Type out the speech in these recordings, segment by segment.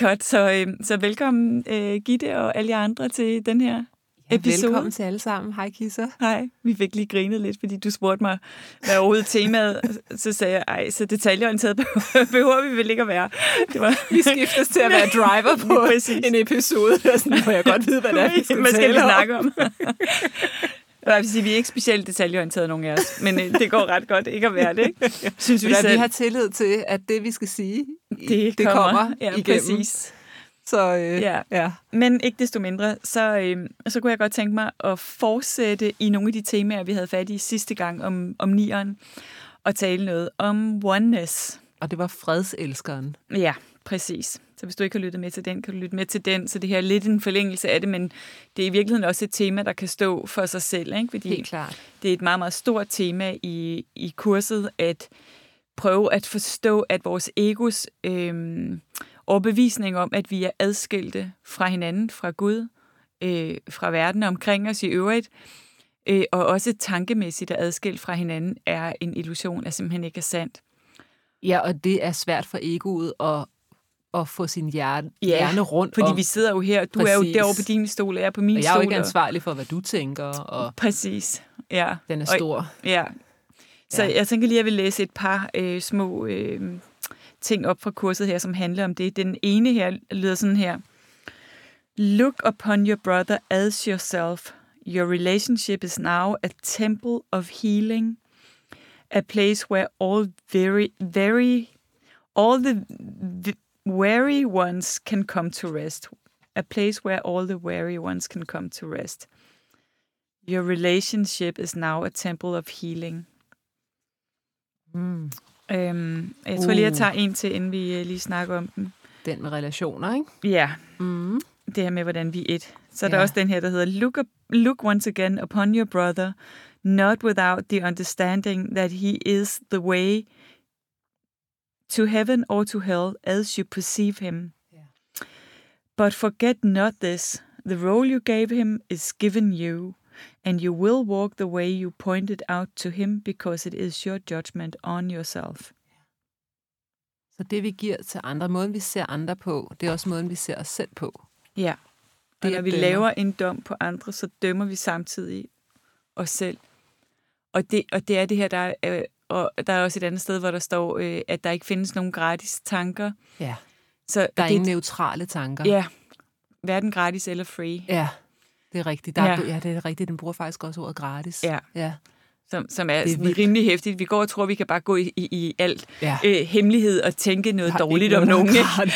Godt, så, øh, så velkommen øh, Gitte og alle jer andre til den her ja, episode. Velkommen til alle sammen. Hej Kisser. Hej. Vi fik lige grinet lidt, fordi du spurgte mig, hvad er overhovedet temaet? Så sagde jeg, ej, så detaljeorienteret behøver vi vel ikke at være. Det var... Vi skiftes til at være driver på en episode, der sådan, hvor jeg godt vide, hvad det er, vi skal, hvad skal vi snakke om. Jeg vil sige, vi er ikke specielt detaljeorienterede, nogen af os, men øh, det går ret godt ikke at være det. Ikke? Synes vi, selv. vi har tillid til, at det, vi skal sige, det, det kommer, kommer ja, igennem. Præcis. Så, øh, ja. ja. Men ikke desto mindre, så, øh, så kunne jeg godt tænke mig at fortsætte i nogle af de temaer, vi havde fat i sidste gang om, om nieren, og tale noget om oneness. Og det var fredselskeren. Ja, præcis. Så hvis du ikke har lyttet med til den, kan du lytte med til den. Så det her er lidt en forlængelse af det, men det er i virkeligheden også et tema, der kan stå for sig selv. Ikke? Fordi Helt klart. Det er et meget, meget stort tema i, i kurset, at prøve at forstå, at vores egos øh, overbevisning om, at vi er adskilte fra hinanden, fra Gud, øh, fra verden omkring os i øvrigt, øh, og også tankemæssigt er adskilt fra hinanden, er en illusion, er simpelthen ikke er sandt. Ja, og det er svært for egoet at, at få sin hjerne, ja, hjerne rundt fordi om. vi sidder jo her. Du Præcis. er jo derovre på din stol, og jeg er på min stol. Og jeg er jo ikke ansvarlig for, hvad du tænker. Og Præcis, ja. Den er stor. Og, ja. Så ja. jeg tænker lige, at jeg vil læse et par øh, små øh, ting op fra kurset her, som handler om det. Den ene her lyder sådan her. Look upon your brother as yourself. Your relationship is now a temple of healing, a place where all very, very, all the weary ones can come to rest. A place where all the weary ones can come to rest. Your relationship is now a temple of healing. Mm. Øhm, jeg tror lige, jeg uh. tager en til, inden vi øh, lige snakker om den. Den med relationer, ikke? Ja. Mm. Det her med, hvordan vi er et. Så ja. der er også den her, der hedder look, up, look once again upon your brother, not without the understanding that he is the way to heaven or to hell as you perceive him. Yeah. But forget not this the role you gave him is given you, and you will walk the way you pointed out to him because it is your judgment on yourself. Så det, vi giver til andre, måden vi ser andre på, det er også måden, vi ser os selv på. Ja. Og når vi dømmer. laver en dom på andre, så dømmer vi samtidig os selv. Og det, og det er det her, der er og der er også et andet sted, hvor der står, øh, at der ikke findes nogen gratis tanker. Ja, så der er det, ingen neutrale tanker. Ja, hverken gratis eller free. Ja, det er rigtigt. Der er, ja. ja, det er rigtigt. Den bruger faktisk også ordet gratis. Ja. ja. Som, som er, det er rimelig hæftigt. Vi går og tror, vi kan bare gå i, i, i alt ja. øh, hemmelighed og tænke noget dårligt om nogen.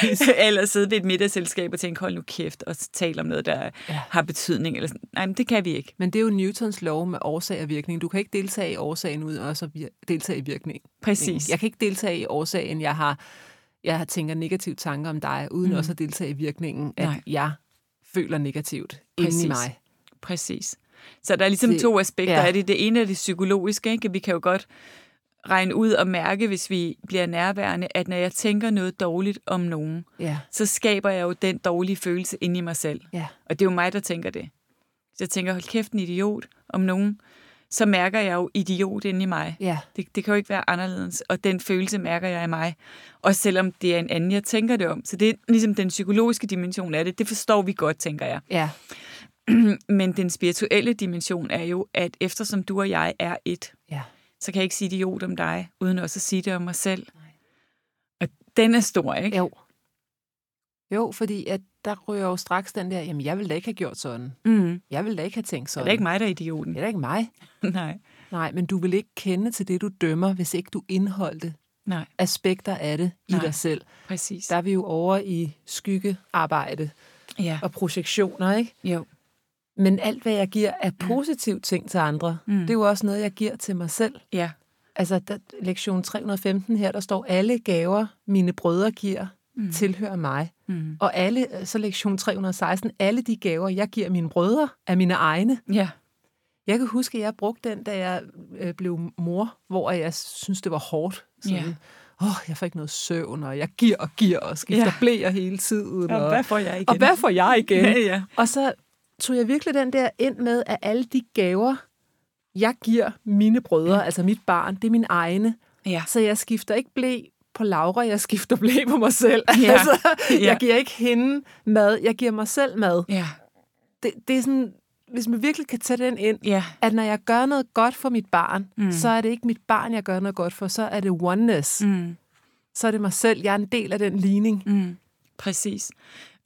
eller sidde ved et middagsselskab og tænke, hold nu kæft, og tale om noget, der ja. har betydning. Eller sådan. Nej, men det kan vi ikke. Men det er jo Newtons lov med årsag og virkning. Du kan ikke deltage i årsagen uden også at deltage i virkning. Præcis. Jeg kan ikke deltage i årsagen, jeg har, jeg har tænker negative tanker om dig, uden mm. også at deltage i virkningen, at Nej. jeg føler negativt Præcis. inde i mig. Præcis. Så der er ligesom to aspekter ja. af det. Det ene er det psykologiske. Ikke? Vi kan jo godt regne ud og mærke, hvis vi bliver nærværende, at når jeg tænker noget dårligt om nogen, ja. så skaber jeg jo den dårlige følelse inde i mig selv. Ja. Og det er jo mig, der tænker det. Så jeg tænker, hold kæft, en idiot om nogen, så mærker jeg jo idiot inde i mig. Ja. Det, det kan jo ikke være anderledes, og den følelse mærker jeg i mig. Også selvom det er en anden, jeg tænker det om. Så det er ligesom den psykologiske dimension af det. Det forstår vi godt, tænker jeg. Ja. Men den spirituelle dimension er jo, at eftersom du og jeg er et, ja. så kan jeg ikke sige idiot om dig, uden også at sige det om mig selv. Nej. Og den er stor, ikke? Jo. Jo, fordi at der ryger jo straks den der, jamen jeg ville da ikke have gjort sådan. Mm. Jeg ville da ikke have tænkt sådan. Det er ikke mig, der er idioten. Det er ikke mig. Nej. Nej, men du vil ikke kende til det, du dømmer, hvis ikke du indholdte Nej. aspekter af det Nej. i dig selv. Præcis. Der er vi jo over i skyggearbejde ja. og projektioner, ikke? Jo. Men alt, hvad jeg giver af positive ting til andre, mm. det er jo også noget, jeg giver til mig selv. Ja. Altså, der, lektion 315 her, der står, alle gaver, mine brødre giver, mm. tilhører mig. Mm. Og alle, så lektion 316, alle de gaver, jeg giver mine brødre, er mine egne. Ja. Jeg kan huske, at jeg brugte den, da jeg øh, blev mor, hvor jeg synes, det var hårdt. Sådan, Ja. åh, oh, jeg får ikke noget søvn, og jeg giver og giver og skifter Ja. blæer hele tiden. Og hvad får jeg igen? og hvad får jeg igen? Ja, ja. Og så tog jeg virkelig den der ind med, at alle de gaver, jeg giver mine brødre, altså mit barn, det er mine egne. Ja. Så jeg skifter ikke blæ på Laura, jeg skifter blæ på mig selv. Ja. altså, Ja. Jeg giver ikke hende mad, jeg giver mig selv mad. Ja. Det, det er sådan, hvis man virkelig kan tage den ind, Ja. at når jeg gør noget godt for mit barn, mm. så er det ikke mit barn, jeg gør noget godt for, så er det oneness. Mm. Så er det mig selv. Jeg er en del af den ligning. Mm. Præcis.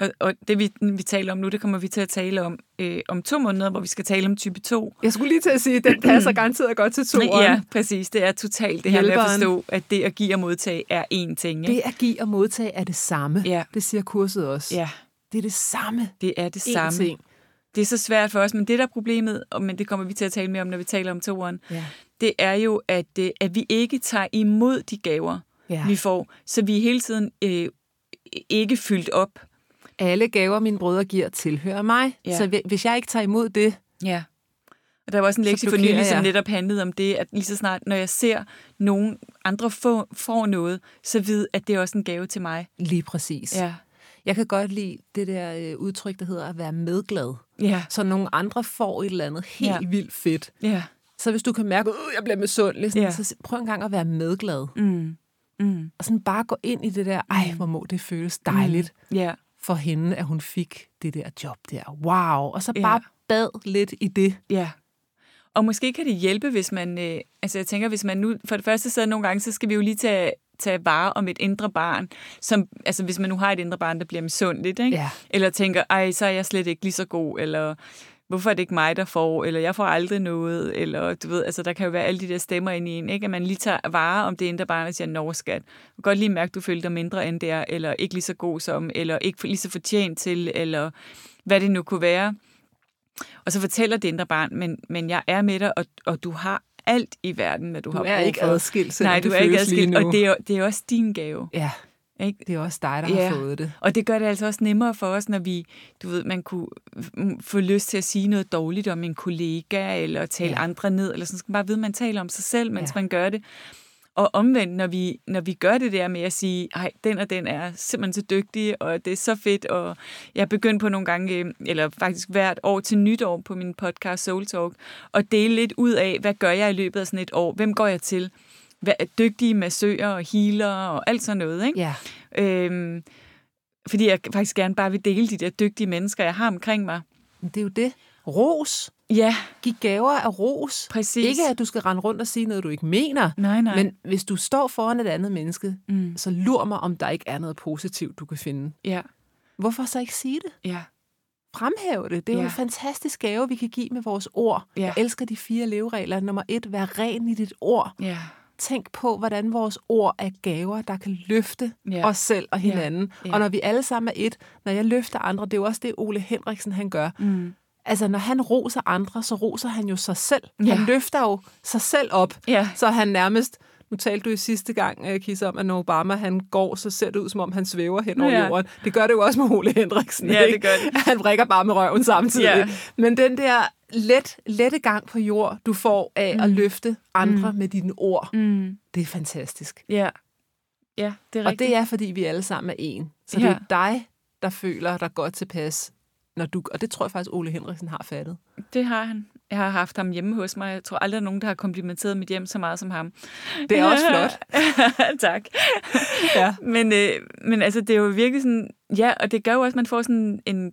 Og, og det, vi, vi taler om nu, det kommer vi til at tale om øh, om to måneder, hvor vi skal tale om type 2. Jeg skulle lige til at sige, at den passer garanteret godt til toeren. Ja, præcis. Det er totalt det her med at Hjælperen. forstå, at det at give og modtage er én ting. Ikke? Det at give og modtage er det samme. Ja. Det siger kurset også. Ja, Det er det samme. det er det Én samme. ting. Det er så svært for os, men det der er problemet, og men det kommer vi til at tale mere om, når vi taler om toeren, Ja. det er jo, at, øh, at vi ikke tager imod de gaver, Ja. vi får, så vi hele tiden øh, ikke fyldt op. Alle gaver, mine brødre giver, tilhører mig. Ja. Så hvi- hvis jeg ikke tager imod det, Ja. Og der var også en lektie for nylig, som netop handlede om det, at lige så snart, når jeg ser nogen andre få, får noget, så ved, at det er også en gave til mig. lige præcis. Ja. Jeg kan godt lide det der øh, udtryk, der hedder at være medglad. Ja. Så nogle andre får et eller andet helt Ja. vildt fedt. Ja. Så hvis du kan mærke, at jeg bliver misundelig, sådan, Ja. så prøv en gang at være medglad. Mm. Mm. Og sådan bare gå ind i det der, ej, hvor må det føles dejligt Ja. For hende, at hun fik det der job der. Wow. Og så Ja. bare bad lidt i det. Ja. Og måske kan det hjælpe, hvis man... Øh, altså jeg tænker, hvis man nu... For det første så nogle gange, så skal vi jo lige tage, tage vare om et indre barn. Som, altså hvis man nu har et indre barn, der bliver misundeligt, ikke? Ja. Eller tænker, ej, så er jeg slet ikke lige så god, eller hvorfor er det ikke mig, der får, eller jeg får aldrig noget, eller du ved, altså der kan jo være alle de der stemmer ind i en, ikke? At man lige tager vare om det indre barn og siger, nå skat, du kan godt lige mærke, du føler dig mindre end det er, eller ikke lige så god som, eller ikke lige så fortjent til, eller hvad det nu kunne være. Og så fortæller det indre barn, men, men jeg er med dig, og, og du har alt i verden, hvad du, Du har er brug ikke for. adskilt, selvom Nej, det du er ikke adskilt, og det er, det er også din gave. Ja, Ikke? det er også dig, der Ja. har fået det. Og det gør det altså også nemmere for os, når vi, du ved, man kunne mm, få lyst til at sige noget dårligt om en kollega, eller tale Ja. andre ned, eller sådan, så man bare vide, at man taler om sig selv, mens Ja. man gør det. Og omvendt, når vi, når vi gør det der med at sige, ej, den og den er simpelthen så dygtig, og det er så fedt, og jeg er begyndt på nogle gange, øh, eller faktisk hvert år til nytår på min podcast Soul Talk, at dele lidt ud af, hvad gør jeg i løbet af sådan et år? Hvem går jeg til? Dygtige massører og healer og alt sådan noget, ikke? Ja. Øhm, fordi jeg faktisk gerne bare vil dele de der dygtige mennesker, jeg har omkring mig. Det er jo det. Ros. Ja, Giv gaver af ros. præcis. Ikke at du skal rende rundt og sige noget, du ikke mener. Nej, nej. Men hvis du står foran et andet menneske, Mm. så lur mig, om der ikke er noget positivt, du kan finde. Ja, Hvorfor så ikke sige det? ja, Fremhæve det. Det er jo Ja. en fantastisk gave, vi kan give med vores ord. Ja. Jeg elsker de fire leveregler. Nummer et, vær ren i dit ord. ja, Tænk på, hvordan vores ord er gaver, der kan løfte Ja. os selv og hinanden. Ja. Og når vi alle sammen er et, når jeg løfter andre, det er jo også det, Ole Henriksen han gør. mm. Altså, når han roser andre, så roser han jo sig selv. Ja. Han løfter jo sig selv op. ja, Så han nærmest, nu talte du i sidste gang, uh, Kis, om, at når Obama han går, så ser det ud, som om han svæver hen over Ja. jorden. Det gør det jo også med Ole Henriksen. Ja, det ikke? gør det. Han vrikker bare med røven samtidig. Ja. Men den der let, lette gang på jord, du får af mm. at løfte andre mm. med dine ord, mm. det er fantastisk. ja, ja, det er Og rigtigt. det er, fordi vi alle sammen er en. Så Ja. det er dig, der føler dig godt tilpas. Når du, og det tror jeg faktisk, Ole Henriksen har fattet. det har han. Jeg har haft ham hjemme hos mig. Jeg tror aldrig, der er nogen, der har komplimenteret mit hjem så meget som ham. Det er også flot. tak. Ja. Men, øh, men altså, det er jo virkelig sådan... Ja, og det gør jo også, at man får sådan en,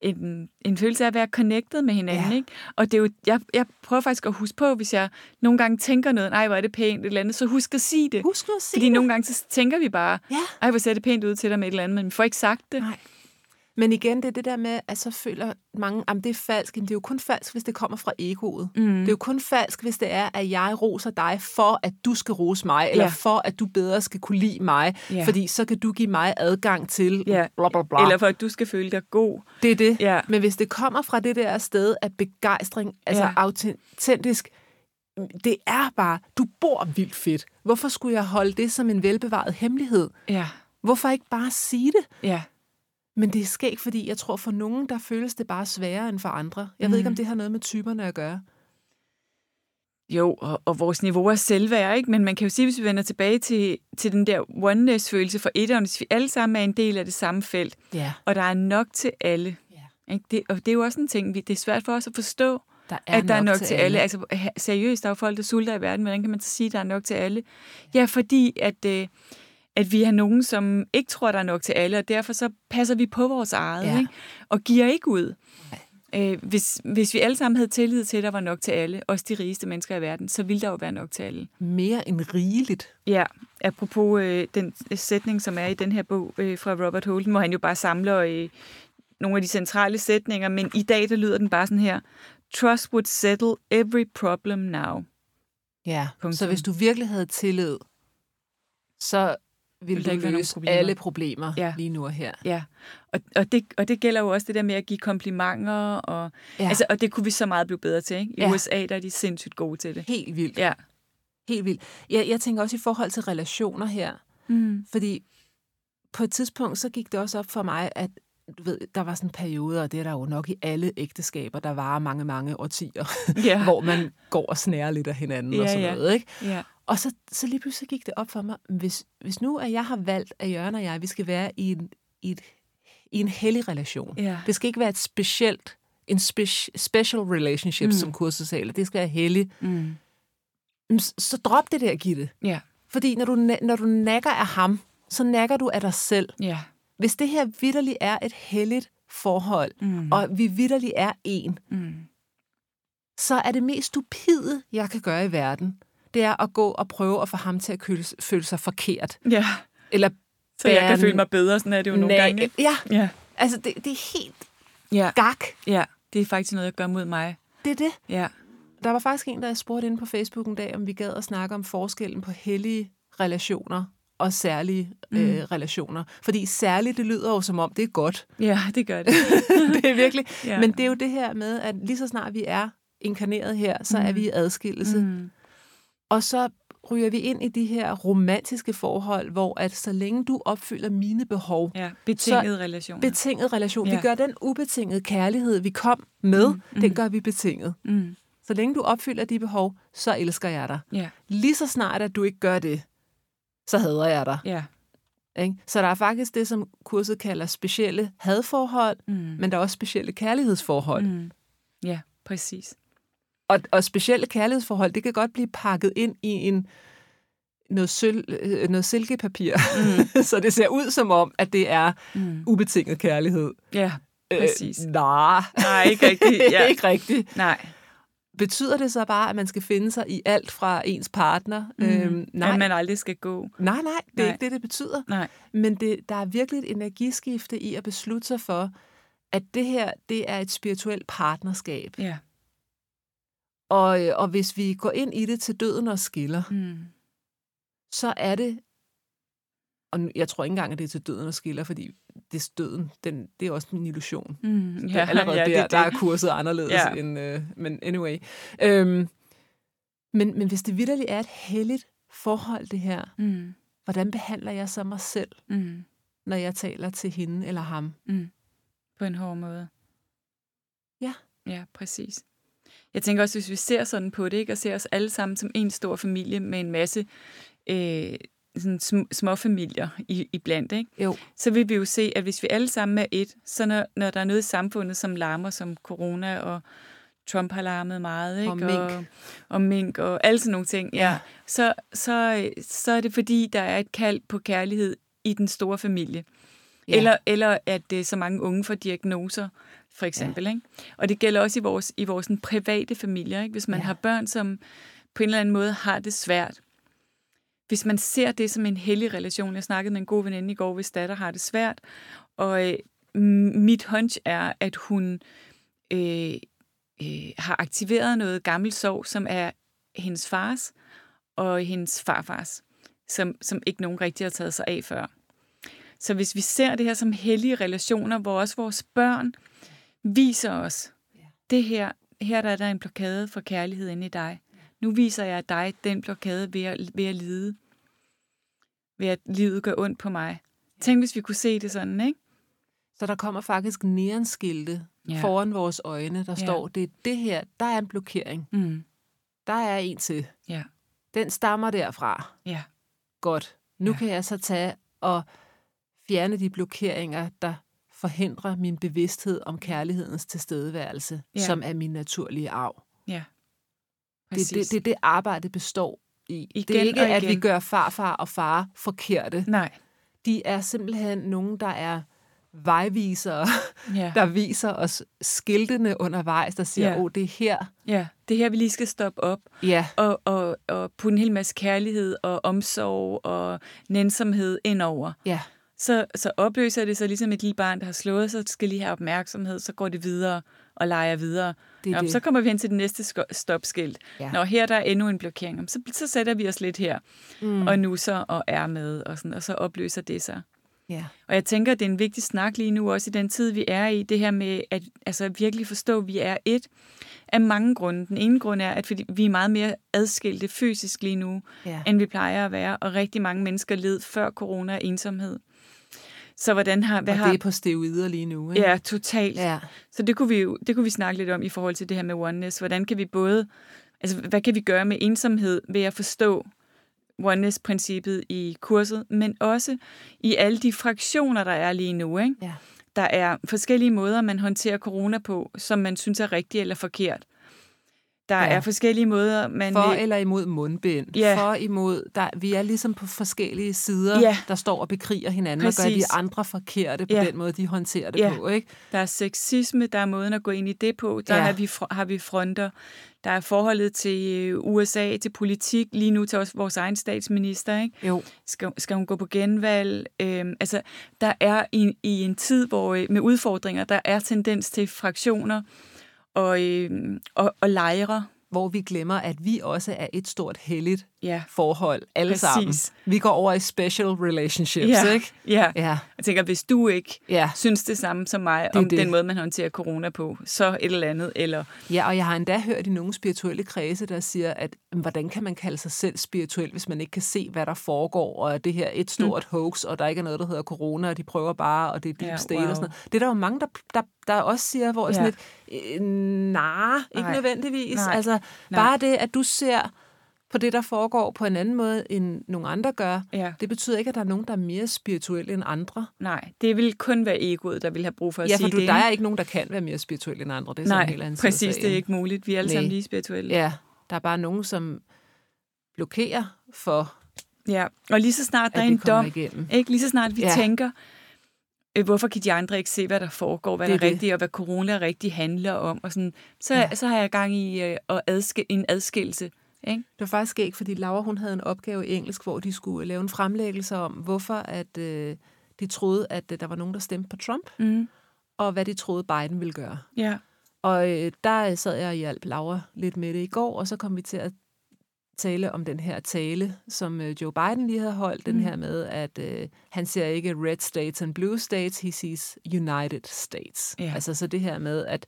en, en følelse af at være connected med hinanden, Ja. ikke? Og det er jo, jeg, jeg prøver faktisk at huske på, hvis jeg nogle gange tænker noget, nej, hvor er det pænt, et eller andet, så husk at sige det. Husk at sige Fordi det. nogle gange så tænker vi bare, Ja. ej, hvor ser det pænt ud til dig med et eller andet, men vi får ikke sagt det. Nej. Men igen, det er det der med, at så føler mange, at det er falsk. Men det er jo kun falsk, hvis det kommer fra egoet. Mm. Det er jo kun falsk, hvis det er, at jeg roser dig for, at du skal rose mig, yeah. eller for, at du bedre skal kunne lide mig, yeah. fordi så kan du give mig adgang til yeah. bla bla bla. Eller for, at du skal føle dig god. Det er det. Yeah. Men hvis det kommer fra det der sted af begejstring, altså yeah. autentisk, det er bare, du bor vildt fedt. Hvorfor skulle jeg holde det som en velbevaret hemmelighed? Ja. Hvorfor ikke bare sige det? Ja. Men det er skægt, fordi jeg tror, for nogen, der føles det bare sværere end for andre. Jeg mm. ved ikke, om det har noget med typerne at gøre. Jo, og, og vores niveau er selvværd, ikke? Men man kan jo sige, hvis vi vender tilbage til, til den der oneness-følelse for etteren, hvis vi alle sammen er en del af det samme felt, ja. og der er nok til alle. Ja. Ikke? Det, og det er jo også en ting, vi, det er svært for os at forstå, der er at der er nok til, til alle. alle. Altså, seriøst, der er jo folk, der sulter i verden. Hvordan kan man så sige, at der er nok til alle? Ja, fordi at, øh, at vi har nogen, som ikke tror, der er nok til alle, og derfor så passer vi på vores eget, ja. ikke? og giver ikke ud. Øh, hvis, hvis vi alle sammen havde tillid til, at der var nok til alle, også de rigeste mennesker i verden, så ville der jo være nok til alle. Mere end rigeligt. Ja, apropos øh, den sætning, som er i den her bog øh, fra Robert Holden, hvor han jo bare samler øh, nogle af de centrale sætninger, men i dag der lyder den bare sådan her. Trust would settle every problem now. Ja, Punktum. så hvis du virkelig havde tillid, så ville du ikke løse problemer. alle problemer ja. lige nu og her. Ja, og, og, det, og det gælder jo også det der med at give komplimenter, og, ja. altså, og det kunne vi så meget blive bedre til. Ikke? I ja. USA der er de sindssygt gode til det. Helt vildt. Ja. Helt vildt. Jeg, jeg tænker også i forhold til relationer her, mm. fordi på et tidspunkt så gik det også op for mig, at du ved, der var sådan en periode, og det er der jo nok i alle ægteskaber, der varer mange, mange årtier, ja. hvor man går og snærer lidt af hinanden ja, og sådan ja. noget. Ikke? Ja. Og så, så lige pludselig gik det op for mig, hvis, hvis nu at jeg har valgt, at Jørgen og jeg, vi skal være i en, i et, i en hellig relation. Ja. Det skal ikke være et specielt, en spe, special relationship, mm. som kurset sagde, det skal være hellig. Mm. Så drop det der, Gitte. Ja. Fordi når du, når du nakker af ham, så nakker du af dig selv. Ja hvis det her vidderligt er et helligt forhold, mm. og vi vidderligt er en, mm. så er det mest stupide, jeg kan gøre i verden, det er at gå og prøve at få ham til at føle, føle sig forkert. Ja. Eller så jeg kan føle mig bedre, sådan er det jo nogle gange. Ja. ja, altså det, det er helt ja. gak. Ja, det er faktisk noget, jeg gør mod mig. Det er det. Ja. Der var faktisk en, der spurgte inde på Facebook en dag, om vi gad at snakke om forskellen på hellige relationer og særlige mm. øh, relationer. Fordi særligt, det lyder jo som om, det er godt. Ja, det gør det. det er virkelig. Ja. Men det er jo det her med, at lige så snart vi er inkarneret her, så mm. er vi i adskillelse. Mm. Og så ryger vi ind i de her romantiske forhold, hvor at så længe du opfylder mine behov... Ja, betinget relation. Betinget relation. Ja. Vi gør den ubetingede kærlighed, vi kom med, mm. Mm. den gør vi betinget. Mm. Så længe du opfylder de behov, så elsker jeg dig. Ja. Lige så snart, at du ikke gør det, så hader jeg dig. Ja. Ikke? Så der er faktisk det, som kurset kalder specielle hadforhold, mm. men der er også specielle kærlighedsforhold. Mm. Ja, præcis. Og, og specielle kærlighedsforhold, det kan godt blive pakket ind i en noget, sølv, øh, noget silkepapir, mm. så det ser ud som om, at det er mm. ubetinget kærlighed. Ja, præcis. Øh, nej. Nej, ikke rigtigt. Ja. ikke rigtigt. Nej. Betyder det så bare, at man skal finde sig i alt fra ens partner? Mm. Øhm, nej. At man aldrig skal gå? Nej, nej, det er nej. ikke det, det betyder. Nej. Men det, der er virkelig et energiskifte i at beslutte sig for, at det her, det er et spirituelt partnerskab. Ja. Og, og hvis vi går ind i det til døden og skiller, mm. så er det, og jeg tror ikke engang, at det er til døden og skiller, fordi det døden, den, det er også en illusion. Mm, ja, allerede ja, der, det, der er kurset anderledes ja. end... Øh, men anyway. Øhm, men, men hvis det vidderligt er et helligt forhold, det her, mm. hvordan behandler jeg så mig selv, mm. når jeg taler til hende eller ham? Mm. På en hård måde. Ja. Ja, præcis. Jeg tænker også, hvis vi ser sådan på det, ikke, og ser os alle sammen som en stor familie med en masse øh, sådan sm- små familier i, i blandt, ikke? Jo. så vil vi jo se, at hvis vi alle sammen er et, så når, når der er noget i samfundet, som larmer, som corona og Trump har larmet meget, ikke? Og mink. Og, og mink og alle sådan nogle ting, ja. ja. Så, så, så er det fordi, der er et kald på kærlighed i den store familie. Ja. Eller, eller at det så mange unge får diagnoser, for eksempel. Ja. Ikke? Og det gælder også i vores, i vores sådan, private familier. Ikke? Hvis man ja. har børn, som på en eller anden måde har det svært, hvis man ser det som en hellig relation, jeg snakkede med en god veninde i går, hvis datter har det svært, og øh, mit hunch er, at hun øh, øh, har aktiveret noget gammelt sorg, som er hendes fars og hendes farfars, som, som ikke nogen rigtig har taget sig af før. Så hvis vi ser det her som hellige relationer, hvor også vores børn viser os, det her, her der er der en blokade for kærlighed inde i dig. Nu viser jeg dig den blokade ved at, ved at lide. Ved at livet gør ondt på mig. Tænk, hvis vi kunne se det sådan, ikke? Så der kommer faktisk neonskilte ja. foran vores øjne, der ja. står, det er det her, der er en blokering. Mm. Der er en til. Ja. Den stammer derfra. Ja. Godt. Nu ja. kan jeg så tage og fjerne de blokeringer, der forhindrer min bevidsthed om kærlighedens tilstedeværelse, ja. som er min naturlige arv. Ja. Det, det, det det arbejde består i. Igen det er ikke, at vi gør farfar og far forkerte. Nej. De er simpelthen nogen, der er vejvisere, ja. der viser os skiltene undervejs, der siger, åh, ja. oh, det er her. Ja, det er her, vi lige skal stoppe op ja. og, og, og putte en hel masse kærlighed og omsorg og nænsomhed indover. Ja. Så, så opløser det sig ligesom et lille barn, der har slået sig, skal lige have opmærksomhed, så går det videre og leger videre. Det Nå, det. Så kommer vi hen til det næste stopskilt. Ja. Når her der er endnu en blokering, så, så sætter vi os lidt her mm. og nusser og er med, og, sådan, og så opløser det sig. Ja. Og jeg tænker, at det er en vigtig snak lige nu, også i den tid, vi er i, det her med at altså, virkelig forstå, at vi er et af mange grunde. Den ene grund er, at fordi vi er meget mere adskilte fysisk lige nu, ja. end vi plejer at være, og rigtig mange mennesker led før corona af ensomhed. Så hvordan har... Hvad og har, det er på steroider lige nu, ikke? Ja, totalt. Ja. Så det kunne, vi jo, det kunne vi snakke lidt om i forhold til det her med oneness. Hvordan kan vi både... Altså, hvad kan vi gøre med ensomhed ved at forstå oneness-princippet i kurset, men også i alle de fraktioner, der er lige nu, ikke? Ja. Der er forskellige måder, man håndterer corona på, som man synes er rigtigt eller forkert. Der ja. er forskellige måder, man... For eller imod mundbind. Ja. For imod... Der, vi er ligesom på forskellige sider, ja. der står og bekriger hinanden Præcis. og gør de andre forkerte på ja. den måde, de håndterer det ja. på. Ikke? Der er sexisme, der er måden at gå ind i det på. Der ja. har, vi, har vi fronter. Der er forholdet til øh, USA, til politik, lige nu til også vores egen statsminister. Ikke? Jo. Skal, skal hun gå på genvalg? Øhm, altså, der er i, i en tid hvor øh, med udfordringer, der er tendens til fraktioner, og, øh, og, og lejre. Hvor vi glemmer, at vi også er et stort heldigt ja. forhold, alle Præcis. sammen. Vi går over i special relationships, ja. ikke? Ja. ja. Jeg tænker, hvis du ikke ja. synes det samme som mig det om det. den måde, man håndterer corona på, så et eller andet, eller... Ja, og jeg har endda hørt i nogle spirituelle kredse, der siger, at hvordan kan man kalde sig selv spirituel, hvis man ikke kan se, hvad der foregår, og det her er et stort mm. hoax, og der ikke er noget, der hedder corona, og de prøver bare, og det er deep ja, state wow. og sådan noget. Det er der jo mange, der, der, der også siger, hvor ja. sådan et, øh, nej, ikke Nej. nødvendigvis. Nej. Altså, Nej. bare det, at du ser på det, der foregår på en anden måde, end nogle andre gør. Ja. Det betyder ikke, at der er nogen, der er mere spirituelle end andre. Nej, det vil kun være egoet, der vil have brug for at ja, sige for du, det. der er ikke nogen, der kan være mere spirituelle end andre. Det er Nej, en helt anden præcis, det er ikke muligt. Vi er alle Nej. sammen lige spirituelle. Ja, der er bare nogen, som blokerer for Ja, og lige så snart der er en dom, igennem. ikke? lige så snart vi ja. tænker, hvorfor kan de andre ikke se, hvad der foregår, hvad det der er rigtigt, og hvad corona rigtig handler om, og sådan, så, ja. så har jeg gang i øh, at adskil, en adskillelse ikke? Det var faktisk ikke, fordi Laura hun havde en opgave i engelsk, hvor de skulle lave en fremlæggelse om, hvorfor at øh, de troede, at øh, der var nogen, der stemte på Trump, mm. og hvad de troede, Biden ville gøre. Ja. Og øh, der sad jeg og hjalp Laura lidt med det i går, og så kom vi til at tale om den her tale, som øh, Joe Biden lige havde holdt, mm. den her med, at øh, han ser ikke red states and blue states, he sees United States. Ja. Altså så det her med, at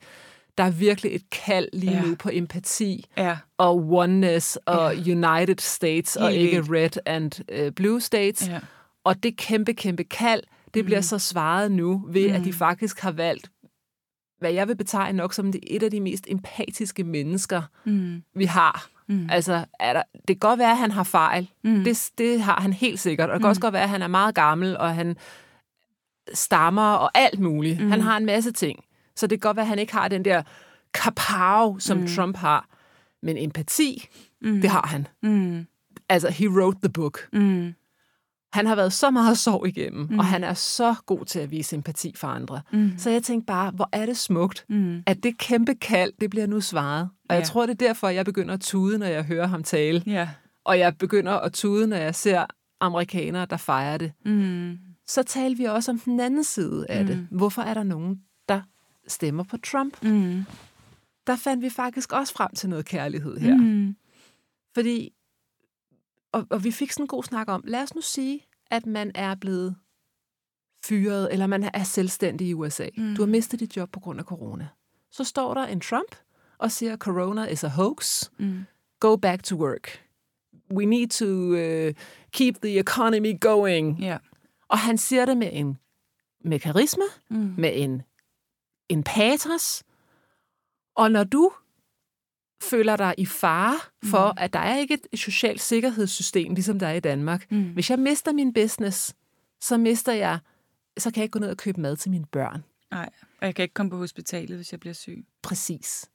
der er virkelig et kald lige ja. nu på empati ja. og oneness og ja. United States Helt og ikke red and uh, blue states. Ja. Og det kæmpe, kæmpe kald, det mm. bliver så svaret nu ved, mm. at de mm. faktisk har valgt, hvad jeg vil betegne nok som det et af de mest empatiske mennesker, mm. vi har. Mm. Altså, er der, det kan godt være, at han har fejl. Mm. Det, det har han helt sikkert. Og det kan mm. også godt være, at han er meget gammel, og han stammer og alt muligt. Mm. Han har en masse ting. Så det kan godt være, at han ikke har den der kapav, som mm. Trump har. Men empati, mm. det har han. Mm. Altså, he wrote the book. Mm. Han har været så meget sorg igennem, mm. og han er så god til at vise empati for andre. Mm. Så jeg tænkte bare, hvor er det smukt, mm. at det kæmpe kald, det bliver nu svaret. Og ja. jeg tror, det er derfor, jeg begynder at tude, når jeg hører ham tale. Ja. Og jeg begynder at tude, når jeg ser amerikanere, der fejrer det. Mm så talte vi også om den anden side af mm. det. Hvorfor er der nogen, der stemmer på Trump? Mm. Der fandt vi faktisk også frem til noget kærlighed her. Mm. Fordi, og, og vi fik sådan en god snak om, lad os nu sige, at man er blevet fyret, eller man er selvstændig i USA. Mm. Du har mistet dit job på grund af corona. Så står der en Trump og siger, corona is a hoax. Mm. Go back to work. We need to uh, keep the economy going. Yeah. Og han siger det med en med karisma, mm. med en, en patos. Og når du føler dig i fare for, mm. at der er ikke et socialt sikkerhedssystem, ligesom der er i Danmark. Mm. Hvis jeg mister min business, så mister jeg, så kan jeg ikke gå ned og købe mad til mine børn. Nej, og jeg kan ikke komme på hospitalet, hvis jeg bliver syg. Præcis.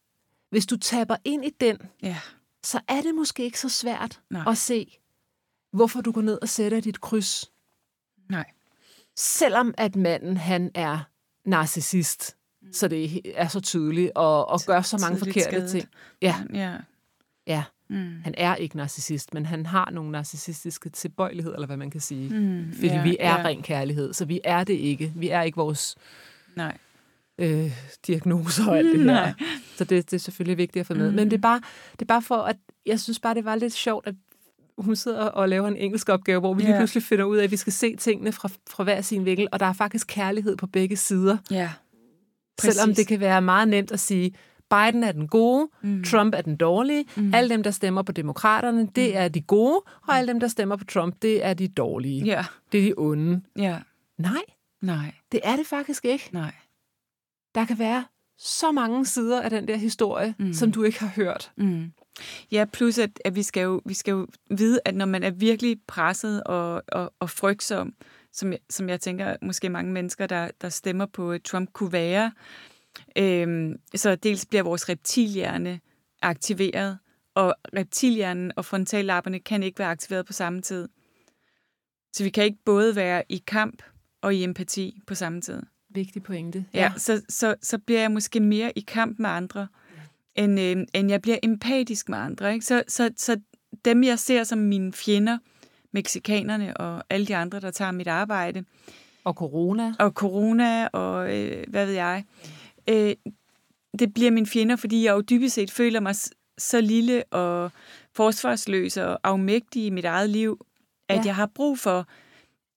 Hvis du taber ind i den, ja. så er det måske ikke så svært Nej. at se, hvorfor du går ned og sætter dit kryds. Nej. Selvom at manden, han er narcissist, mm. så det er så tydeligt, og, og gør så mange forkerte skadet. ting. Ja. ja. Ja. Mm. Han er ikke narcissist, men han har nogle narcissistiske tilbøjeligheder, eller hvad man kan sige. Mm. Fordi ja, vi er ja. ren kærlighed, så vi er det ikke. Vi er ikke vores Nej. Øh, diagnoser og alt det her. Nej. Så det, det er selvfølgelig vigtigt at få med. Mm. Men det er, bare, det er bare for, at jeg synes bare, det var lidt sjovt, at hun sidder og laver en engelsk opgave, hvor vi yeah. lige pludselig finder ud af, at vi skal se tingene fra, fra hver sin vinkel, og der er faktisk kærlighed på begge sider. Ja, Præcis. Selvom det kan være meget nemt at sige, Biden er den gode, mm. Trump er den dårlige, mm. alle dem, der stemmer på demokraterne, det mm. er de gode, og alle dem, der stemmer på Trump, det er de dårlige. Ja. Det er de onde. Ja. Nej. Nej. Det er det faktisk ikke. Nej. Der kan være så mange sider af den der historie, mm. som du ikke har hørt. Mm. Ja, plus at, at vi, skal jo, vi skal jo vide, at når man er virkelig presset og, og, og frygtsom, som, som jeg tænker måske mange mennesker, der, der stemmer på Trump, kunne være, øhm, så dels bliver vores reptilhjerne aktiveret, og reptilhjernen og frontallapperne kan ikke være aktiveret på samme tid. Så vi kan ikke både være i kamp og i empati på samme tid. Vigtig pointe. Ja, ja så, så, så bliver jeg måske mere i kamp med andre, end, øh, end jeg bliver empatisk med andre. Ikke? Så, så, så dem, jeg ser som mine fjender, meksikanerne og alle de andre, der tager mit arbejde. Og corona. Og corona, og øh, hvad ved jeg. Øh, det bliver mine fjender, fordi jeg jo dybest set føler mig så lille og forsvarsløs og afmægtig i mit eget liv, at ja. jeg har brug for,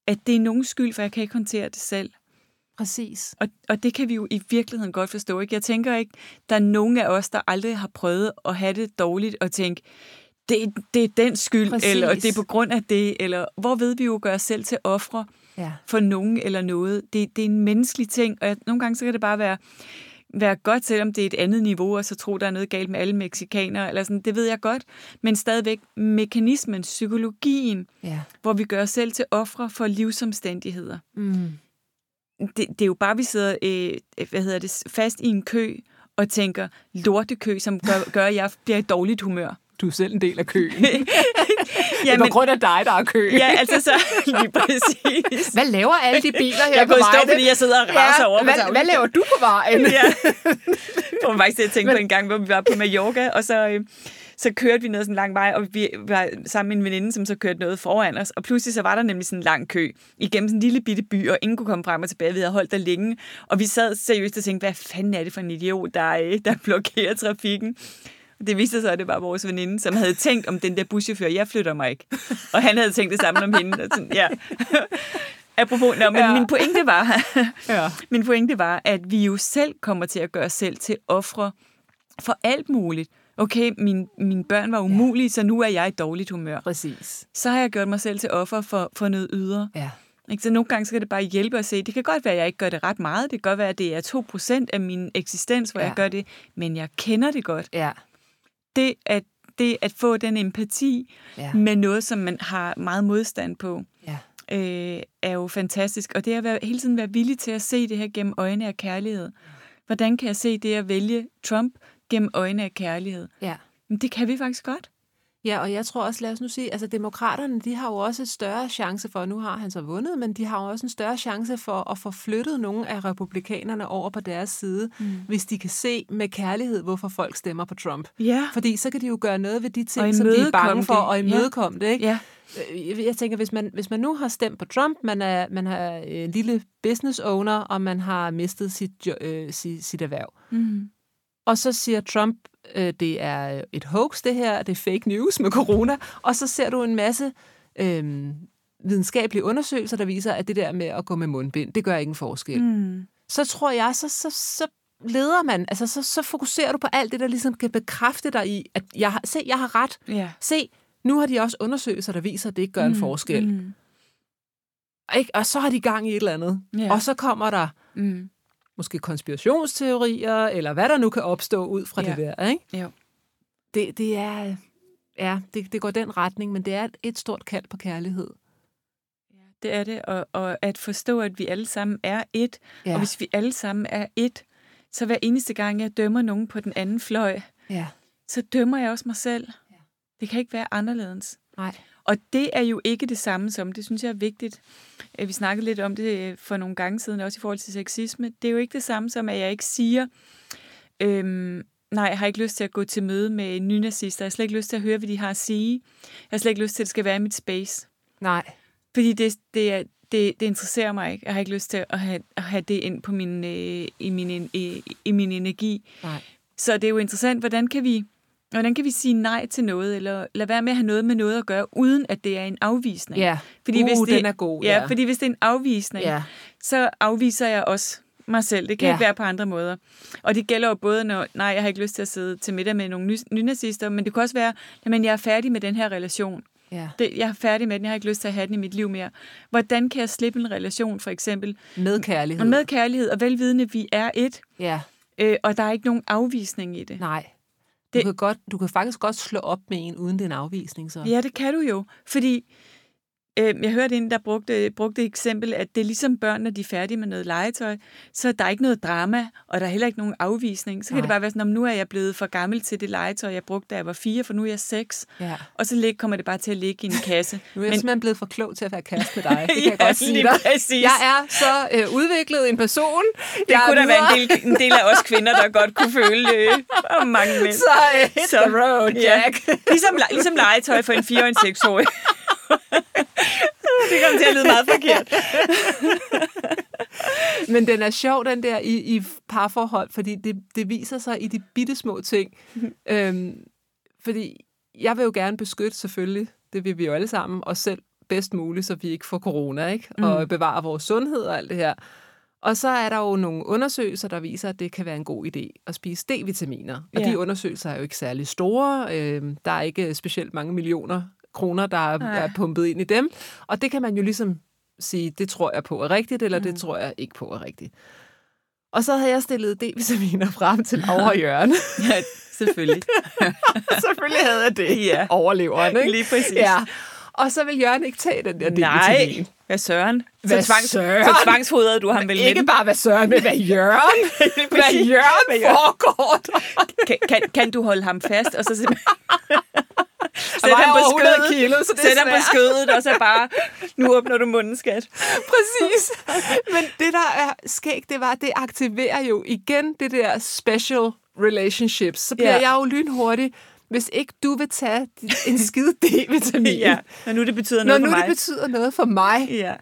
at det er nogen skyld, for jeg kan ikke håndtere det selv. Præcis. Og, og det kan vi jo i virkeligheden godt forstå. Ikke? Jeg tænker ikke, der er nogen af os, der aldrig har prøvet at have det dårligt og tænke, det, det er den skyld, Præcis. eller det er på grund af det, eller hvor ved vi jo gøre os selv til ofre ja. for nogen eller noget. Det, det er en menneskelig ting, og nogle gange så kan det bare være, være godt, selvom det er et andet niveau, og så tro, der er noget galt med alle meksikanere, eller sådan, det ved jeg godt, men stadigvæk mekanismen, psykologien, ja. hvor vi gør os selv til ofre for livsomstændigheder. Mm det, det er jo bare, vi sidder øh, hvad hedder det, fast i en kø og tænker lortekø, som gør, gør at jeg bliver i dårligt humør. Du er selv en del af køen. ja, det er på grund af dig, der er kø. ja, altså så lige præcis. Hvad laver alle de biler her jeg på vejen? Jeg stå, fordi jeg sidder og raser ja, over hvad, hvad laver du på vejen? ja. Jeg får faktisk til at tænke Men... på en gang, hvor vi var på Mallorca, og så... Øh, så kørte vi noget sådan en lang vej, og vi var sammen med en veninde, som så kørte noget foran os, og pludselig så var der nemlig sådan en lang kø igennem sådan en lille bitte by, og ingen kunne komme frem og tilbage. Vi havde holdt der længe, og vi sad seriøst og tænkte, hvad fanden er det for en idiot, der, der blokerer trafikken? Det viste sig, at det var vores veninde, som havde tænkt om den der buschauffør, jeg flytter mig ikke. Og han havde tænkt det samme om hende. Og sådan, ja. Apropos, nå, men ja. min pointe var, ja. min pointe var, at vi jo selv kommer til at gøre os selv til ofre for alt muligt okay, min, mine børn var umulige, ja. så nu er jeg i dårligt humør. Præcis. Så har jeg gjort mig selv til offer for, for noget ydre. Ja. Ikke? Så nogle gange så kan det bare hjælpe at se, det kan godt være, at jeg ikke gør det ret meget. Det kan godt være, at det er 2% af min eksistens, hvor ja. jeg gør det, men jeg kender det godt. Ja. Det at, det at få den empati ja. med noget, som man har meget modstand på, ja. øh, er jo fantastisk. Og det at være, hele tiden være villig til at se det her gennem øjne af kærlighed. Hvordan kan jeg se det at vælge Trump gennem øjne af kærlighed. Ja. Men det kan vi faktisk godt. Ja, og jeg tror også, lad os nu sige, altså demokraterne, de har jo også et større chance for, nu har han så vundet, men de har jo også en større chance for at få flyttet nogle af republikanerne over på deres side, mm. hvis de kan se med kærlighed, hvorfor folk stemmer på Trump. Ja. Fordi så kan de jo gøre noget ved de ting, som de er bange for, og imødekomme ja. det. Ikke? Ja. Øh, jeg tænker, hvis man, hvis man nu har stemt på Trump, man er, man er øh, lille business owner, og man har mistet sit, øh, sit, sit erhverv, mm. Og så siger Trump, øh, det er et hoax det her, det er fake news med corona, og så ser du en masse øh, videnskabelige undersøgelser, der viser, at det der med at gå med mundbind, det gør ingen forskel. Mm. Så tror jeg, så, så, så leder man, altså så, så fokuserer du på alt det, der ligesom kan bekræfte dig i, at jeg, har, se, jeg har ret. Yeah. Se, nu har de også undersøgelser, der viser, at det ikke gør mm. en forskel. Mm. Ikke? Og så har de gang i et eller andet. Yeah. Og så kommer der mm. Måske konspirationsteorier, eller hvad der nu kan opstå ud fra yeah. det der. Ikke? Jo. Det, det er... Ja, det, det går den retning, men det er et, et stort kald på kærlighed. Ja, det er det, og, og at forstå, at vi alle sammen er et, ja. og hvis vi alle sammen er et, så hver eneste gang, jeg dømmer nogen på den anden fløj, ja. så dømmer jeg også mig selv. Ja. Det kan ikke være anderledes. Nej. Og det er jo ikke det samme som, det synes jeg er vigtigt. Vi snakkede lidt om det for nogle gange siden, også i forhold til sexisme. Det er jo ikke det samme som, at jeg ikke siger, øhm, nej, jeg har ikke lyst til at gå til møde med nynazister. Jeg har slet ikke lyst til at høre, hvad de har at sige. Jeg har slet ikke lyst til, at det skal være i mit space. Nej. Fordi det, det, er, det, det interesserer mig ikke. Jeg har ikke lyst til at have, at have det ind på min, øh, i, min, i, i min energi. Nej. Så det er jo interessant, hvordan kan vi Hvordan kan vi sige nej til noget, eller lade være med at have noget med noget at gøre, uden at det er en afvisning? Ja, fordi uh, hvis det, den er god. Ja, ja, fordi hvis det er en afvisning, ja. så afviser jeg også mig selv. Det kan ja. ikke være på andre måder. Og det gælder jo både, når nej, jeg har ikke lyst til at sidde til middag med nogle nynazister, men det kan også være, at jeg er færdig med den her relation. Ja. Det, jeg er færdig med den, jeg har ikke lyst til at have den i mit liv mere. Hvordan kan jeg slippe en relation, for eksempel? Med kærlighed. Med kærlighed, og velvidende, vi er et. Ja. Øh, og der er ikke nogen afvisning i det. Nej. Du, det, kan godt, du kan faktisk godt slå op med en, uden den afvisning. Så. Ja, det kan du jo. Fordi jeg hørte en, der brugte, brugte et eksempel, at det er ligesom børn, når de er færdige med noget legetøj, så der er ikke noget drama, og der er heller ikke nogen afvisning. Så Nej. kan det bare være sådan, om nu er jeg blevet for gammel til det legetøj, jeg brugte, da jeg var fire, for nu er jeg seks. Ja. Og så kommer det bare til at ligge i en kasse. nu er jeg Men, simpelthen blevet for klog til at være kæreste med dig. Det kan ja, jeg godt sige dig. Præcis. Jeg er så øh, udviklet en person. Det jeg kunne da være en del, en del af os kvinder, der godt kunne føle øh, om mange mænd. Så uh, hit så, the road, Jack. Ja. Ligesom, ligesom legetøj for en 4- og en 6-årig. det kommer til at lyde meget forkert. Men den er sjov, den der i, i parforhold, fordi det, det viser sig i de bitte små ting. øhm, fordi jeg vil jo gerne beskytte selvfølgelig, det vil vi jo alle sammen, os selv bedst muligt, så vi ikke får corona, ikke? Og mm. bevare vores sundhed og alt det her. Og så er der jo nogle undersøgelser, der viser, at det kan være en god idé at spise D-vitaminer. Og ja. de undersøgelser er jo ikke særlig store. Øhm, der er ikke specielt mange millioner kroner, der er, er pumpet ind i dem. Og det kan man jo ligesom sige, det tror jeg på er rigtigt, eller mm. det tror jeg ikke på er rigtigt. Og så havde jeg stillet D-vitaminer frem til Laura Jørgen. ja, selvfølgelig. selvfølgelig havde jeg det. Ja. Overleveren, ikke? Lige præcis. Ja. Og så vil Jørgen ikke tage den der Nej, hvad søren? Hvad så, søren? så tvangsfodrede du ham vel Ikke bare hvad søren, men hvad Jørgen? hvad Jørgen foregår kan, kan, kan du holde ham fast, og så simpelthen... Sæt ham på skødet, kilo, så det Sæt ham på skødet, og så bare, nu åbner du munden, skat. Præcis. Men det, der er skægt, det var, det aktiverer jo igen det der special relationships. Så bliver ja. jeg jo lynhurtig, hvis ikke du vil tage en skide D-vitamin. ja, når nu det betyder noget når for mig. Når nu det betyder noget for mig. Ja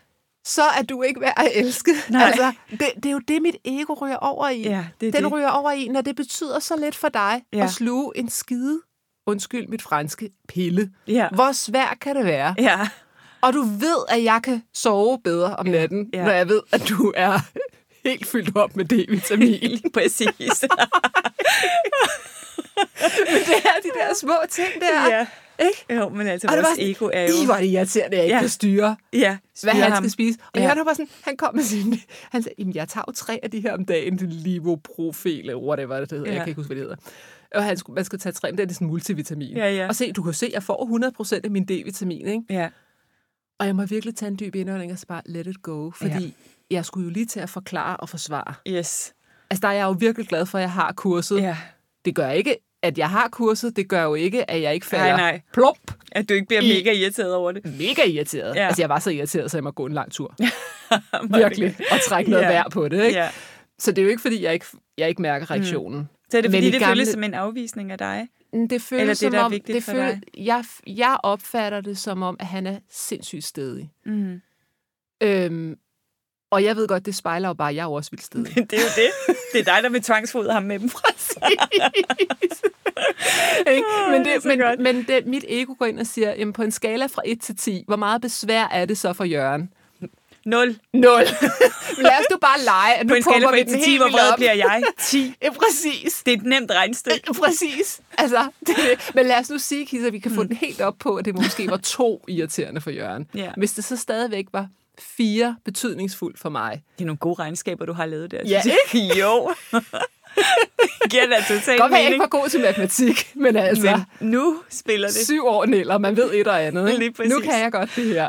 så er du ikke værd at elske. Nej. Altså, det, det er jo det, mit ego ryger over i. Ja, det Den det. ryger over i, når det betyder så lidt for dig ja. at sluge en skide, undskyld mit franske, pille. Ja. Hvor svært kan det være? Ja. Og du ved, at jeg kan sove bedre om natten, ja. når jeg ved, at du er helt fyldt op med D-vitamin. Præcis. Men det er de der små ting der. Ja. Ikke? Jo, men altså, og vores sådan, ego er jo... I var det irriterende, at jeg ikke Ja. kan styre, Ja, hvad styre han ham. skal spise. Og Ja. Jørgen var sådan, han kom med sin... Han sagde, jeg tager jo tre af de her om dagen, det Livoprofil, whatever det hedder. Ja. Jeg kan ikke huske, hvad det hedder. Og han skulle, man skal tage tre, men det er sådan multivitamin. Ja, ja. Og se, du kan se, at jeg får 100% af min D-vitamin, ikke? Ja. Og jeg må virkelig tage en dyb indånding og så bare let it go, fordi Ja. jeg skulle jo lige til at forklare og forsvare. Yes. Altså, der er jeg jo virkelig glad for, at jeg har kurset. Ja. Det gør ikke at jeg har kurset, det gør jo ikke, at jeg ikke falder nej, nej. plop. At du ikke bliver I... mega irriteret over det. Mega irriteret. Ja. Altså, jeg var så irriteret, så jeg må gå en lang tur. Virkelig. Og trække noget ja. vejr på det, ikke? Ja. Så det er jo ikke, fordi jeg ikke, jeg ikke mærker reaktionen. Mm. Så er det, fordi det gamle... føles som en afvisning af dig? Mm, det føles Eller det, som der om, er det føles, jeg, jeg opfatter det som om, at han er sindssygt stedig. Mm. Øhm, og jeg ved godt, det spejler jo bare, at jeg er også vildt stedig. det er jo det. Det er dig, der vil tvangsfode ham med dem. men det, men, men det, mit ego går ind og siger, jamen på en skala fra 1 til 10, hvor meget besvær er det så for Jørgen? 0. 0. Lad os du bare lege, at nu På en skala fra 1 til 10, hvor vred bliver jeg? 10. Ja, præcis. Det er et nemt regnestykke. Præcis. Altså, det, men lad os nu sige, Kisa, at vi kan få mm. den helt op på, at det måske var to irriterende for Jørgen. Ja. Hvis det så stadigvæk var fire betydningsfuldt for mig. Det er nogle gode regnskaber, du har lavet der. Ja, ikke? jo. giver da totalt Godt, jeg ikke var god til matematik, men altså... Men nu spiller det. Syv år nælder, man ved et og andet. Ikke? Lige nu kan jeg godt det her.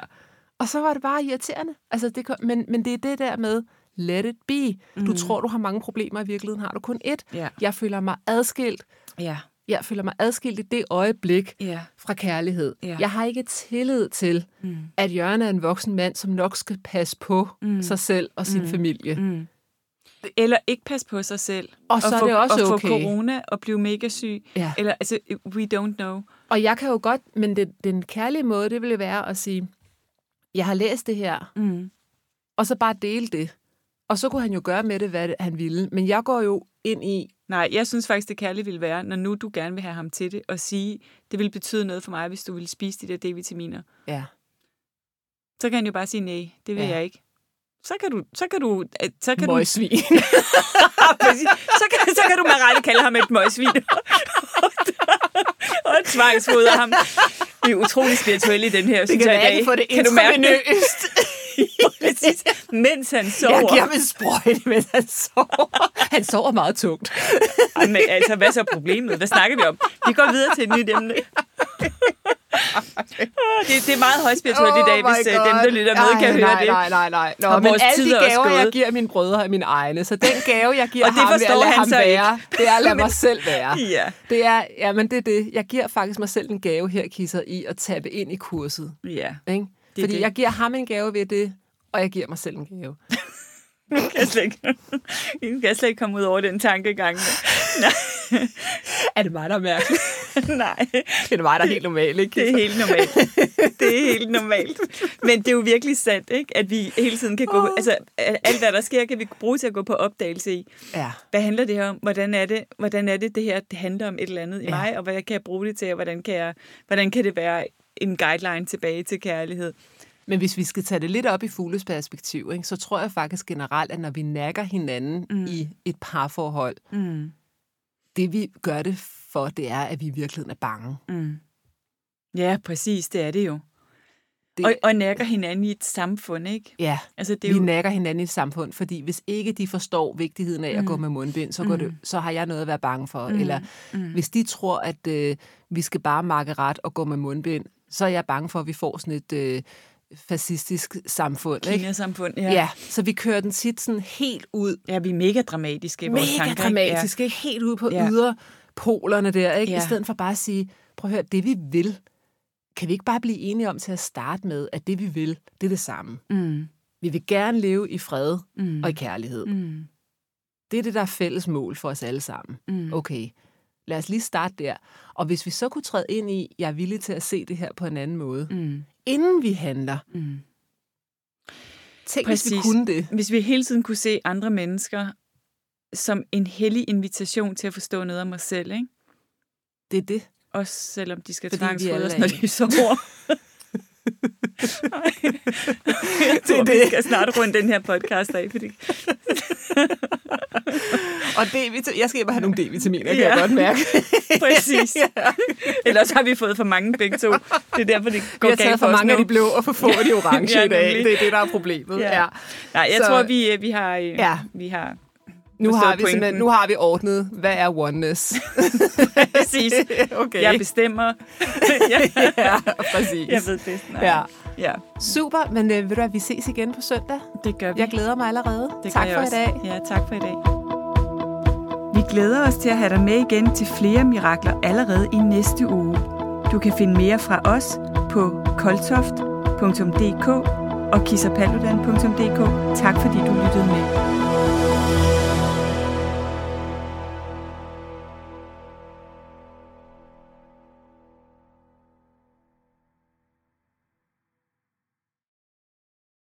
Og så var det bare irriterende. Altså, det, men, men det er det der med, let it be. Du mm. tror, du har mange problemer, i virkeligheden har du kun ét. Yeah. Jeg føler mig adskilt. Yeah. Jeg føler mig adskilt i det øjeblik yeah. fra kærlighed. Yeah. Jeg har ikke tillid til, mm. at Jørgen er en voksen mand, som nok skal passe på mm. sig selv og sin mm. familie. Mm. Eller ikke passe på sig selv. Og så og er få, det også og okay. få corona og blive mega syg. Ja. Eller, altså, we don't know. Og jeg kan jo godt, men det, den kærlige måde, det ville være at sige, jeg har læst det her, mm. og så bare dele det. Og så kunne han jo gøre med det, hvad han ville. Men jeg går jo ind i... Nej, jeg synes faktisk, det kærlige ville være, når nu du gerne vil have ham til det, og sige, det vil betyde noget for mig, hvis du ville spise de der D-vitaminer. Ja. Så kan han jo bare sige, nej, det vil ja. jeg ikke så kan du... Så kan du, så kan møgsvin. Du, så, kan, så kan du med rette kalde ham et møgsvin. og tvangsfoder ham. Vi er utrolig spirituelle i den her, det synes kan jeg, i dag. det kan du mærke det? Præcis. Mens han sover. Jeg giver ham en sprøjte, mens han sover. Han sover meget tungt. Men altså, hvad så er problemet? Hvad snakker vi om? Vi går videre til et nyt emne det, det er meget højspirituelt oh i dag, hvis God. Øh, dem, der lytter med, Ej, kan nej, høre det. Nej, nej, nej. Nå, og men alle de gaver, jeg giver mine brødre, er mine egne. Så den gave, jeg giver og det ham, vil jeg lade ham være, ikke. det er at lade mig selv være. ja. Det er, ja, men det er det. Jeg giver faktisk mig selv en gave her, Kisser, i at tabe ind i kurset. Ja. Ikke? Det Fordi det. jeg giver ham en gave ved det, og jeg giver mig selv en gave. Nu kan jeg slet ikke, kan jeg slet ikke komme ud over den tankegang. Nej. er det mig, der er mærkelig? Nej. Det er mig, der er helt normalt, ikke? Det er helt normalt. Det er helt normalt. Men det er jo virkelig sandt, ikke? At vi hele tiden kan gå... Oh. Altså, alt hvad der sker, kan vi bruge til at gå på opdagelse i. Ja. Hvad handler det her om? Hvordan er det, hvordan er det, det her det handler om et eller andet i ja. mig? Og hvad kan jeg bruge det til? Og hvordan kan, jeg, hvordan kan det være en guideline tilbage til kærlighed? Men hvis vi skal tage det lidt op i fugles perspektiv, ikke, så tror jeg faktisk generelt, at når vi nakker hinanden mm. i et parforhold, mm. det vi gør det for, det er, at vi i virkeligheden er bange. Mm. Ja, præcis, det er det jo. Det, og, og nakker hinanden i et samfund, ikke? Ja, altså, det er vi jo... nakker hinanden i et samfund, fordi hvis ikke de forstår vigtigheden af mm. at gå med mundbind, så, går mm. det, så har jeg noget at være bange for. Mm. Eller mm. hvis de tror, at øh, vi skal bare makke ret og gå med mundbind, så er jeg bange for, at vi får sådan et... Øh, fascistisk samfund. Kina-samfund, ja. ja. Så vi kører den tit sådan helt ud. Ja, vi er mega dramatiske i vores mega tanker. Mega dramatiske, ja. helt ud på ja. yderpolerne der, ikke? Ja. I stedet for bare at sige, prøv at høre, det vi vil, kan vi ikke bare blive enige om til at starte med, at det vi vil, det er det samme. Mm. Vi vil gerne leve i fred mm. og i kærlighed. Mm. Det er det, der er fælles mål for os alle sammen. Mm. Okay, lad os lige starte der. Og hvis vi så kunne træde ind i, jeg er villig til at se det her på en anden måde, mm inden vi handler. Mm. Tænk, Præcis. hvis vi kunne det. Hvis vi hele tiden kunne se andre mennesker som en hellig invitation til at forstå noget om os selv, ikke? Det er det. Også selvom de skal tvangsfodres, når de sover. jeg tror, det, det. vi skal snart runde den her podcast af, fordi... og D-vitamin, jeg skal bare have nogle D-vitaminer, kan ja. jeg godt mærke. Præcis. ja. Ellers har vi fået for mange begge to. Det er derfor, det går galt for Vi har taget for mange af de blå og for få af de orange ja, i dag. Det er det, der er problemet. Ja. Ja. Nej, jeg Så, tror, vi, vi har... Ja. Vi har nu har, vi nu har vi ordnet, hvad er oneness? præcis. okay. Jeg bestemmer. ja, præcis. Jeg ved det. Nej. Ja. Ja. Super, men øh, ved du at vi ses igen på søndag? Det gør vi. Jeg glæder mig allerede. Det tak for også. i dag. Ja, tak for i dag. Vi glæder os til at have dig med igen til flere mirakler allerede i næste uge. Du kan finde mere fra os på koltoft.dk og kissapaludan.dk. Tak fordi du lyttede med.